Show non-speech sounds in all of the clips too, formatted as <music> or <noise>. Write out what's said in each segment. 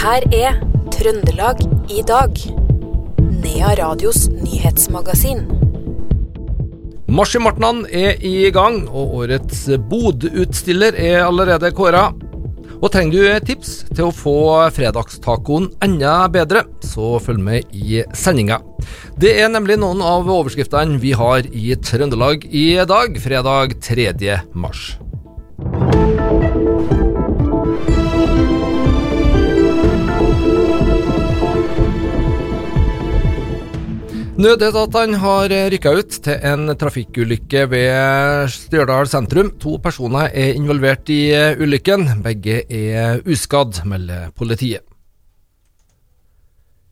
her er Trøndelag i dag. Nea Radios nyhetsmagasin. Marsj i Martnan er i gang, og årets bodutstiller er allerede kåra. Og trenger du tips til å få fredagstacoen enda bedre, så følg med i sendinga. Det er nemlig noen av overskriftene vi har i Trøndelag i dag, fredag 3. mars. Nødetatene har rykka ut til en trafikkulykke ved Stjørdal sentrum. To personer er involvert i ulykken. Begge er uskadd, melder politiet.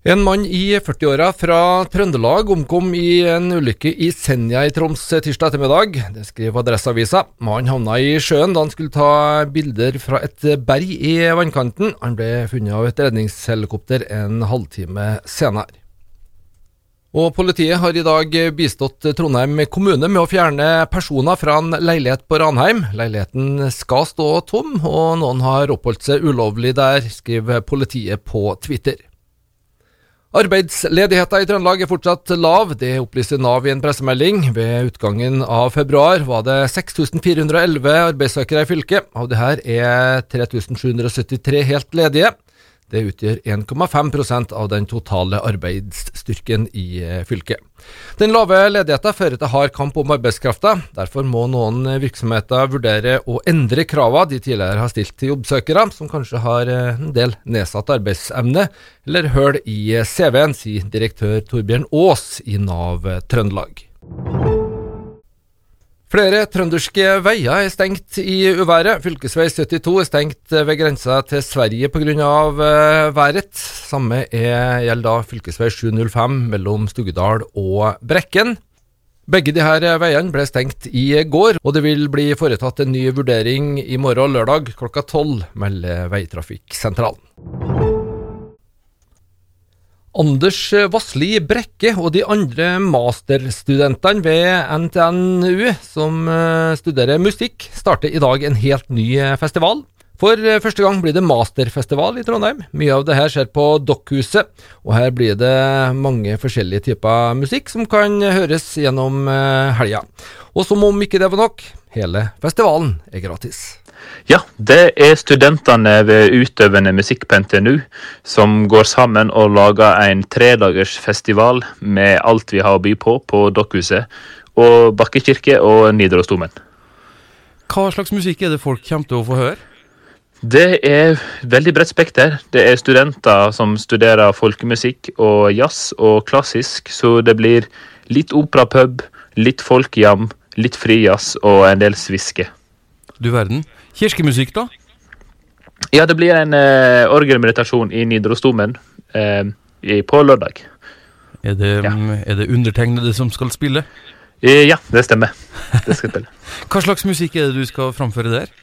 En mann i 40-åra fra Trøndelag omkom i en ulykke i Senja i Troms tirsdag ettermiddag. Det skriver Adresseavisa. Mannen havna i sjøen da han skulle ta bilder fra et berg i vannkanten. Han ble funnet av et redningshelikopter en halvtime senere. Og Politiet har i dag bistått Trondheim kommune med å fjerne personer fra en leilighet på Ranheim. Leiligheten skal stå tom, og noen har oppholdt seg ulovlig der, skriver politiet på Twitter. Arbeidsledigheten i Trøndelag er fortsatt lav, det opplyser Nav i en pressemelding. Ved utgangen av februar var det 6411 arbeidssøkere i fylket. Av det her er 3773 helt ledige. Det utgjør 1,5% av den totale arbeidsstyrken i eh, fylket. Den lave ledigheten fører til hard kamp om arbeidskrafta. Derfor må noen virksomheter vurdere å endre kravene de tidligere har stilt til jobbsøkere, som kanskje har eh, en del nedsatt arbeidsevne eller hull i CV-en, sier direktør Torbjørn Aas i Nav Trøndelag. Flere trønderske veier er stengt i uværet. Fylkesvei 72 er stengt ved grensa til Sverige pga. Uh, været. Samme er, gjelder da fylkesvei 705 mellom Stugedal og Brekken. Begge disse veiene ble stengt i går, og det vil bli foretatt en ny vurdering i morgen lørdag klokka tolv, melder Veitrafikksentralen. Anders Vassli Brekke og de andre masterstudentene ved NTNU som eh, studerer musikk, starter i dag en helt ny eh, festival. For eh, første gang blir det masterfestival i Trondheim. Mye av det her skjer på Dokkhuset, og her blir det mange forskjellige typer musikk som kan høres gjennom helga. Og som om ikke det var nok, hele festivalen er gratis. Ja, det er studentene ved utøvende musikk på NTNU som går sammen og lager en tredagersfestival med alt vi har å by på på Dokkhuset og Bakkekirke og Nidarosdomen. Hva slags musikk er det folk kommer til å få høre? Det er veldig bredt spekter. Det er studenter som studerer folkemusikk og jazz og klassisk, så det blir litt operapub, litt folkejam, litt frijazz og en del sviske. Du verden. Kirkemusikk, da? Ja, det blir en uh, orgelmeditasjon i Nidarosdomen uh, på lørdag. Er det, ja. er det undertegnede som skal spille? Uh, ja, det stemmer. Det skal spille. <laughs> Hva slags musikk er det du skal framføre der?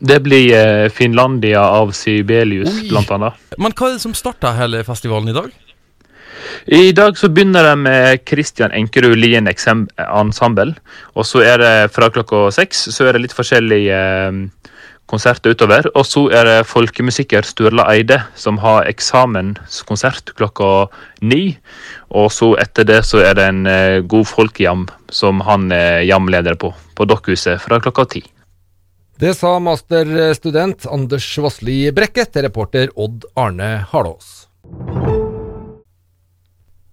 Det blir uh, Finlandia av Sibelius, Oi. blant annet. Men hva er det som starta hele festivalen i dag? I dag så begynner det med Christian Enkerud Lien Ensemble. Og så er det fra klokka seks så er det litt forskjellige eh, konserter utover. Og så er det folkemusiker Sturla Eide som har eksamenskonsert klokka ni. Og så etter det så er det en eh, god folkejam som han er jamleder på, på Dokkhuset fra klokka ti. Det sa masterstudent Anders Vassli Brekke til reporter Odd Arne Halås.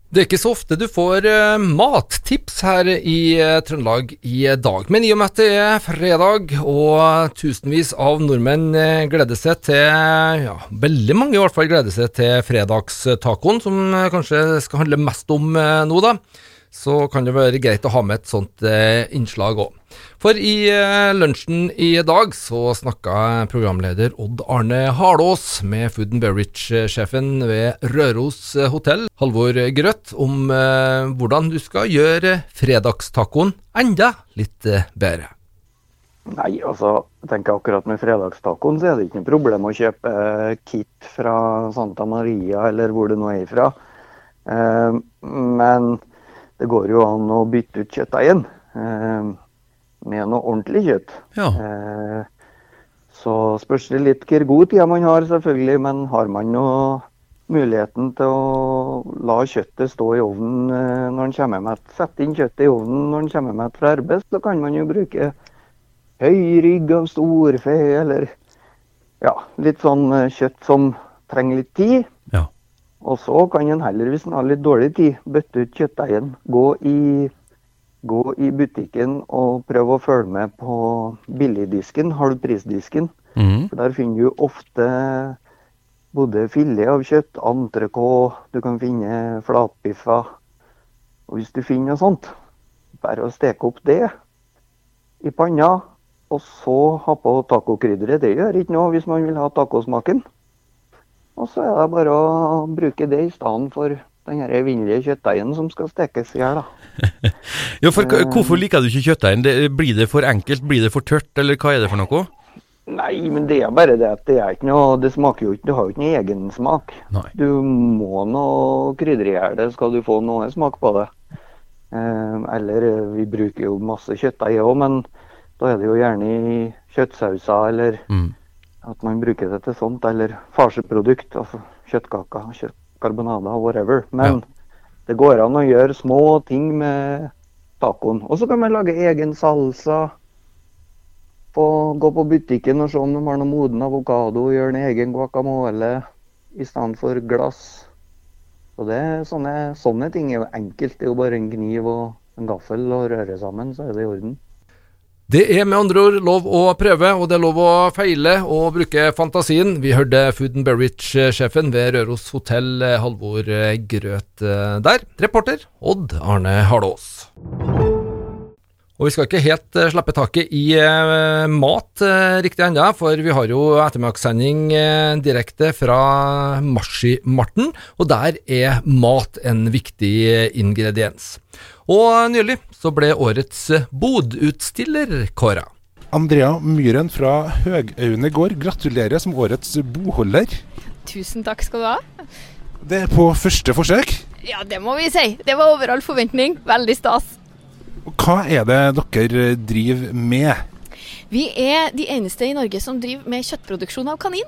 Det er ikke så ofte du får uh, mattips her i uh, Trøndelag i dag, men i og med at det er fredag og tusenvis av nordmenn uh, gleder seg til Ja, veldig mange i hvert fall gleder seg til fredagstacoen, som kanskje skal handle mest om nå, da så kan det være greit å ha med et sånt eh, innslag òg. For i eh, lunsjen i dag så snakka programleder Odd Arne Harlås med Food and Beverage-sjefen ved Røros hotell, Halvor Grøtt, om eh, hvordan du skal gjøre fredagstacoen enda litt eh, bedre. Nei, altså, jeg tenker akkurat med fredagstacoen så er det ikke noe problem å kjøpe eh, kit fra Santa Maria eller hvor det nå er ifra. Eh, men det går jo an å bytte ut kjøttdeigen eh, med noe ordentlig kjøtt. Ja. Eh, Så spørs det litt hvor god tid man har, selvfølgelig. Men har man nå muligheten til å la kjøttet stå i ovnen eh, når man kommer med Sette inn kjøttet i ovnen når man kommer med fra arbeid, så kan man jo bruke høy rygg av storfe, eller ja, litt sånn eh, kjøtt som trenger litt tid. Og så kan en heller, hvis en har litt dårlig tid, bøtte ut kjøttdeigen. Gå gå i butikken og prøve å følge med på billigdisken, halvprisdisken. Mm. For der finner du ofte både filet av kjøtt, entrecôte, du kan finne flatbiffer. Og hvis du finner noe sånt, bare å steke opp det i panna, og så ha på tacokrydderet. Det gjør ikke noe hvis man vil ha tacosmaken. Og så er det bare å bruke det i stedet for den her evinnelige kjøttdeigen som skal stekes i hjel. da. <laughs> Ja, for hvorfor liker du ikke kjøttdeigen? Blir det for enkelt, blir det for tørt, eller hva er det for noe? Nei, men det er bare det at det er ikke noe Det smaker jo ikke Det har jo ikke noe egen smak. Nei. Du må nå krydre i hjel det, skal du få noe smak på det. Eh, eller eh, vi bruker jo masse kjøttdeig òg, men da er det jo gjerne i kjøttsauser eller Mm. At man bruker det til sånt. Eller farseprodukt, altså kjøttkaker, kjøttkarbonader, whatever. Men det går an å gjøre små ting med tacoen. Og så kan man lage egen salsa. Få gå på butikken og se om de har noe moden avokado, gjøre en egen guacamole i stedet for glass. Så det er sånne, sånne ting er jo enkelt. Det er jo bare en kniv og en gaffel og røre sammen, så er det i orden. Det er med andre ord lov å prøve, og det er lov å feile og bruke fantasien. Vi hørte Food and Berridge-sjefen ved Røros hotell, Halvor Grøt, eh, der. Reporter Odd Arne Harlås. Og vi skal ikke helt eh, slippe taket i eh, mat riktig ennå, for vi har jo ettermiddagssending direkte fra Marshimarten, og der er mat en viktig ingrediens. Og nylig så ble årets bodutstiller kåra. Andrea Myhren fra Høgaune gård, gratulerer som årets boholder. Tusen takk skal du ha. Det er på første forsøk. Ja, det må vi si. Det var over all forventning. Veldig stas. Hva er det dere driver med? Vi er de eneste i Norge som driver med kjøttproduksjon av kanin.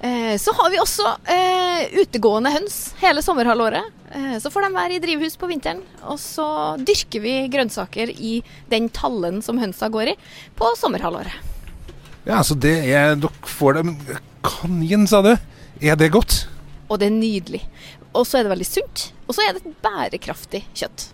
Eh, så har vi også eh, utegående høns hele sommerhalvåret. Eh, så får de være i drivhus på vinteren. Og så dyrker vi grønnsaker i den tallen som hønsa går i, på sommerhalvåret. Ja, så det er Dere får det men Kanin, sa du? Er det godt? Og det er nydelig. Og så er det veldig sunt. Og så er det et bærekraftig kjøtt.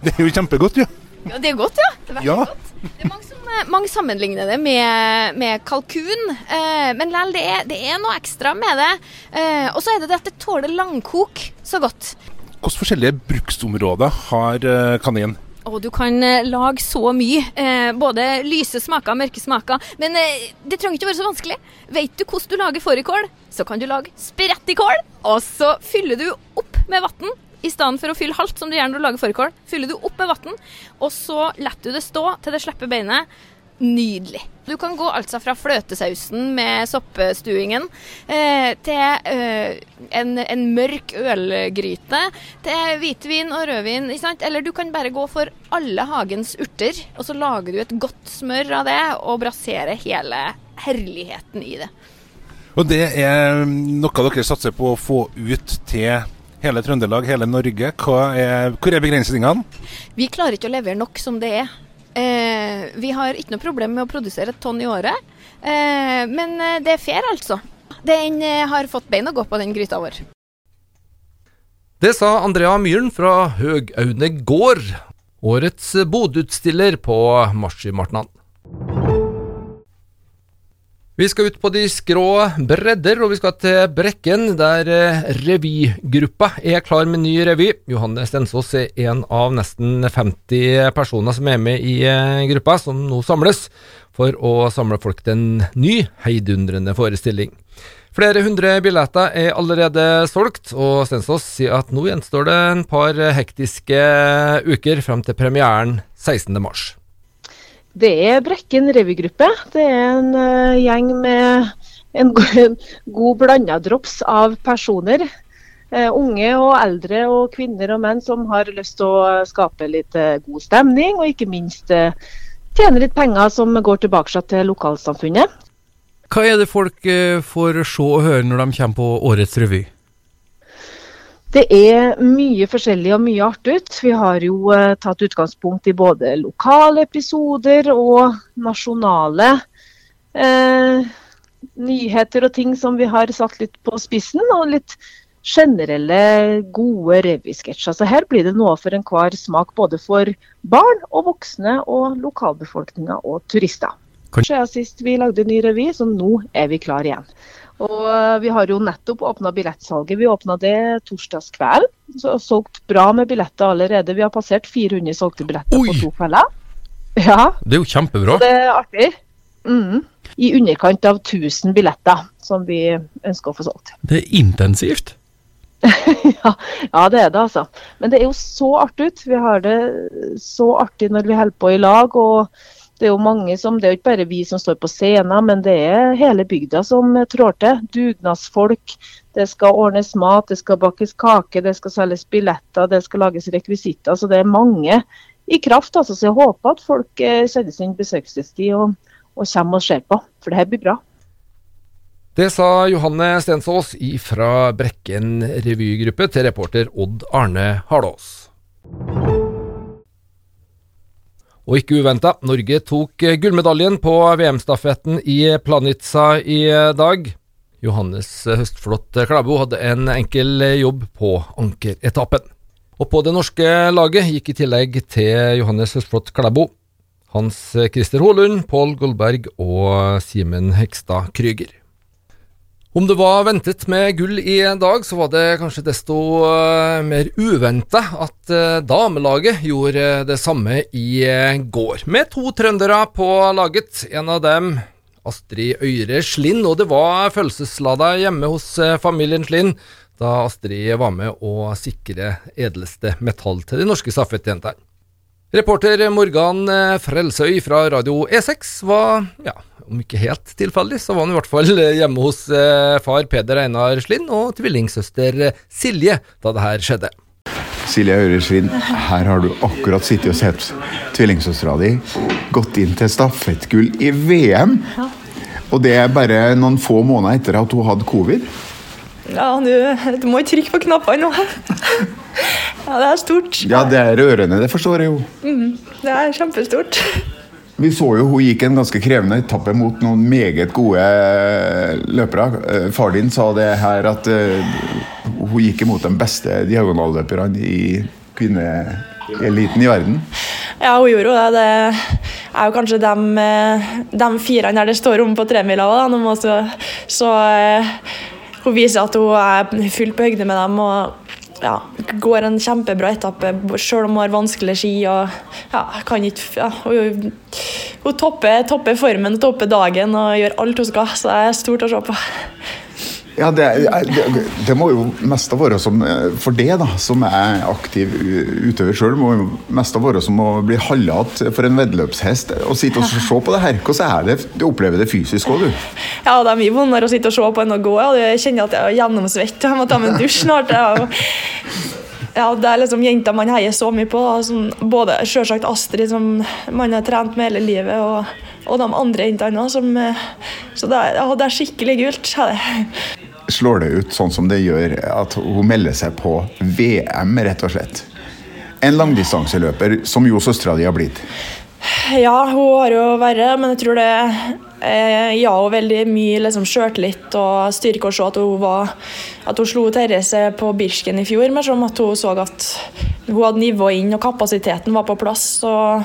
Det er jo kjempegodt, jo. Ja, det er godt, ja. Det er veldig Ja. godt. Det er mange som eh, mange sammenligner det med, med kalkun, eh, men lell, det, det er noe ekstra med det. Eh, og så er det det at det tåler langkok så godt. Hvilke forskjellige bruksområder har eh, kanin? Og du kan eh, lage så mye. Eh, både lyse smaker mørke smaker. Men eh, det trenger ikke å være så vanskelig. Vet du hvordan du lager fårikål, så kan du lage sprettikål. Og så fyller du opp med vann. I stedet for å fylle halvt, som du gjør når du lager fårikål, fyller du opp med vann, og så lar du det stå til det slipper beinet. Nydelig. Du kan gå altså fra fløtesausen med soppestuingen eh, til eh, en, en mørk ølgryte, til hvitvin og rødvin. Eller du kan bare gå for alle hagens urter, og så lager du et godt smør av det og braserer hele herligheten i det. Og det er noe dere satser på å få ut til hele Trøndelag, hele Norge. Hva er, hvor er begrensningene? Vi klarer ikke å levere nok som det er. Eh, vi har ikke noe problem med å produsere et tonn i året, eh, men eh, det er fair, altså. Den eh, har fått bein å gå på, den gryta vår. Det sa Andrea Myhren fra Høgaune gård, årets bodutstiller på Marshimartnan. Vi skal ut på de skrå bredder, og vi skal til Brekken, der eh, revygruppa er klar med ny revy. Johanne Stensås er en av nesten 50 personer som er med i eh, gruppa, som nå samles for å samle folk til en ny, heidundrende forestilling. Flere hundre billetter er allerede solgt, og Stensås sier at nå gjenstår det en par hektiske uker frem til premieren 16. Det er Brekken revygruppe. Det er en uh, gjeng med en go- god blanda drops av personer. Uh, unge og eldre og kvinner og menn som har lyst til å skape litt uh, god stemning, og ikke minst tjene litt penger som går tilbake til lokalsamfunnet. Hva er det folk får se og høre når de kommer på årets revy? Det er mye forskjellig og mye artig. Vi har jo eh, tatt utgangspunkt i både lokale episoder og nasjonale eh, nyheter og ting som vi har satt litt på spissen. Og litt generelle, gode revysketsjer. Så her blir det noe for enhver smak, både for barn og voksne og lokalbefolkninga og turister. Siden sist vi lagde ny revy, så nå er vi klar igjen. Og eh, Vi har jo nettopp åpna billettsalget. Vi åpna det torsdagskvelden. Så solgt bra med billetter allerede. Vi har passert 400 solgte billetter Oi. på to kvelder. Ja, Det er jo kjempebra. det er artig. Mm. I underkant av 1000 billetter som vi ønsker å få solgt. Det er intensivt. <laughs> ja, ja, det er det, altså. Men det er jo så artig ut. Vi har det så artig når vi holder på i lag. og det er jo mange som, det er jo ikke bare vi som står på scenen, men det er hele bygda som trår til. Dugnadsfolk. Det skal ordnes mat, det skal bakes kake, det skal selges billetter, det skal lages rekvisitter. Så det er mange i kraft. altså, Så jeg håper at folk eh, sin besøkelsestid og, og kommer og ser på. For det her blir bra. Det sa Johanne Stensås fra Brekken revygruppe til reporter Odd Arne Harlås. Og ikke uventa, Norge tok gullmedaljen på VM-stafetten i Planica i dag. Johannes Høstflot Klæbo hadde en enkel jobb på ankeretappen. Og på det norske laget gikk i tillegg til Johannes Høstflot Klæbo Hans Christer Holund, Pål Goldberg og Simen Hekstad Krüger. Om det var ventet med gull i dag, så var det kanskje desto uh, mer uventa at uh, damelaget gjorde det samme i går. Med to trøndere på laget. En av dem Astrid Øyre Slind, og det var følelseslada hjemme hos familien Slind da Astrid var med å sikre edleste metall til de norske stafettjentene. Reporter Morgan Frelsøy fra Radio E6 var, ja, om ikke helt tilfeldig, så var han i hvert fall hjemme hos eh, far Peder Einar Slind og tvillingsøster Silje da det her skjedde. Silje Øresvin, her har du akkurat sittet og sett tvillingsøstera di gått inn til stafettgull i VM. Og det er bare noen få måneder etter at hun hadde covid. Ja, du, du må trykke på knappene nå. <laughs> Ja, det er stort. Ja, det er rørende, det forstår jeg jo. Mm, Det er kjempestort. Vi så jo hun gikk en ganske krevende etappe mot noen meget gode løpere. Eh, Far din sa det her at eh, hun gikk imot de beste diagonalløperne i kvinneeliten i verden. Ja, hun gjorde jo det. Det er jo kanskje de, de fire der det står om på tremila òg, Så, så eh, hun viser at hun er fullt på høyde med dem. og ja, går en kjempebra etappe, selv om hun har vanskelige ski. og ja, kan ikke, ja, hun, hun topper, topper formen topper dagen og gjør alt hun skal. Så det er stort å se på. Ja, det, det, det må jo mest av være som For det, da, som er aktiv utøver sjøl, må jo mest av være som å bli halvlatt for en veddeløpshest. Å sitte og se på det her. Hvordan er det? Du opplever det fysisk òg, du. Ja, det er mye vondere å sitte og se på enn å gå. Jeg kjenner at jeg er gjennomsvett. Jeg må ta meg en dusj snart. Ja, det er liksom jenter man heier så mye på. Både selvsagt Astrid, som man har trent med hele livet, og, og de andre jentene òg. eh, Så det er, ja, det er skikkelig gult. er det. Slår det ut sånn som det gjør at hun melder seg på VM, rett og slett? En langdistanseløper, som jo søstera di har blitt. Ja, hun har jo verre, men jeg tror det eh, ja, og veldig mye liksom, sjøltillit og styrke å se at hun var At hun slo Therese på Birsken i fjor, men som at hun så at hun hadde nivået inn og kapasiteten var på plass. Og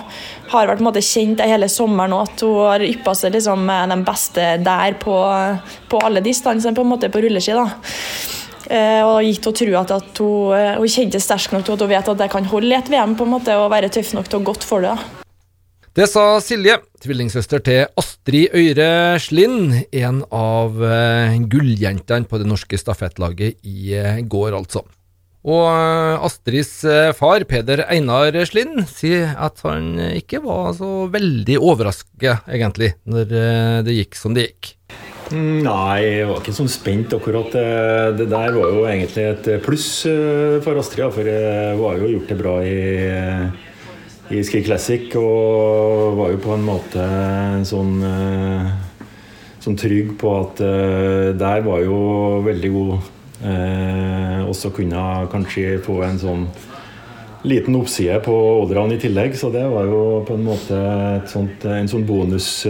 har vært på en måte kjent det hele sommeren òg, at hun har yppa seg liksom, med den beste der på, på alle distansene, på en måte på rulleski. da. Eh, og gitt henne tro at, at hun, eh, hun kjente sterk nok til at hun vet at det kan holde i et VM på en måte, og være tøff nok til å gått for det. da. Det sa Silje, tvillingsøster til Astrid Øyre Slind, en av eh, gulljentene på det norske stafettlaget i går, altså. Og eh, Astrids eh, far, Peder Einar Slind, sier at han ikke var så veldig overrasket, egentlig, når eh, det gikk som det gikk. Mm, Nei, jeg var ikke sånn spent akkurat. Det der var jo egentlig et pluss for Astrid. For jeg var jo gjort det bra i, i Ski Classic og var jo på en måte sånn sånn trygg på at der var jo veldig god. Eh, og så kunne jeg kanskje få en sånn liten oppside på Odran i tillegg, så det var jo på en måte sånt, en sånn bonussesong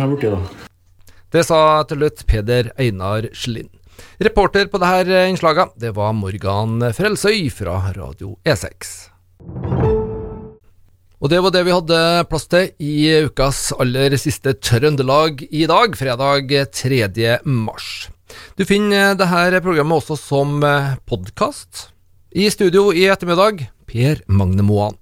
har blitt, da. Det sa til slutt Peder Einar Slind. Reporter på dette innslaget, det var Morgan Frelsøy fra Radio E6. Og det var det vi hadde plass til i ukas aller siste Trøndelag i dag, fredag 3. mars. Du finner dette programmet også som podkast. I studio i ettermiddag, Per Magne Moan.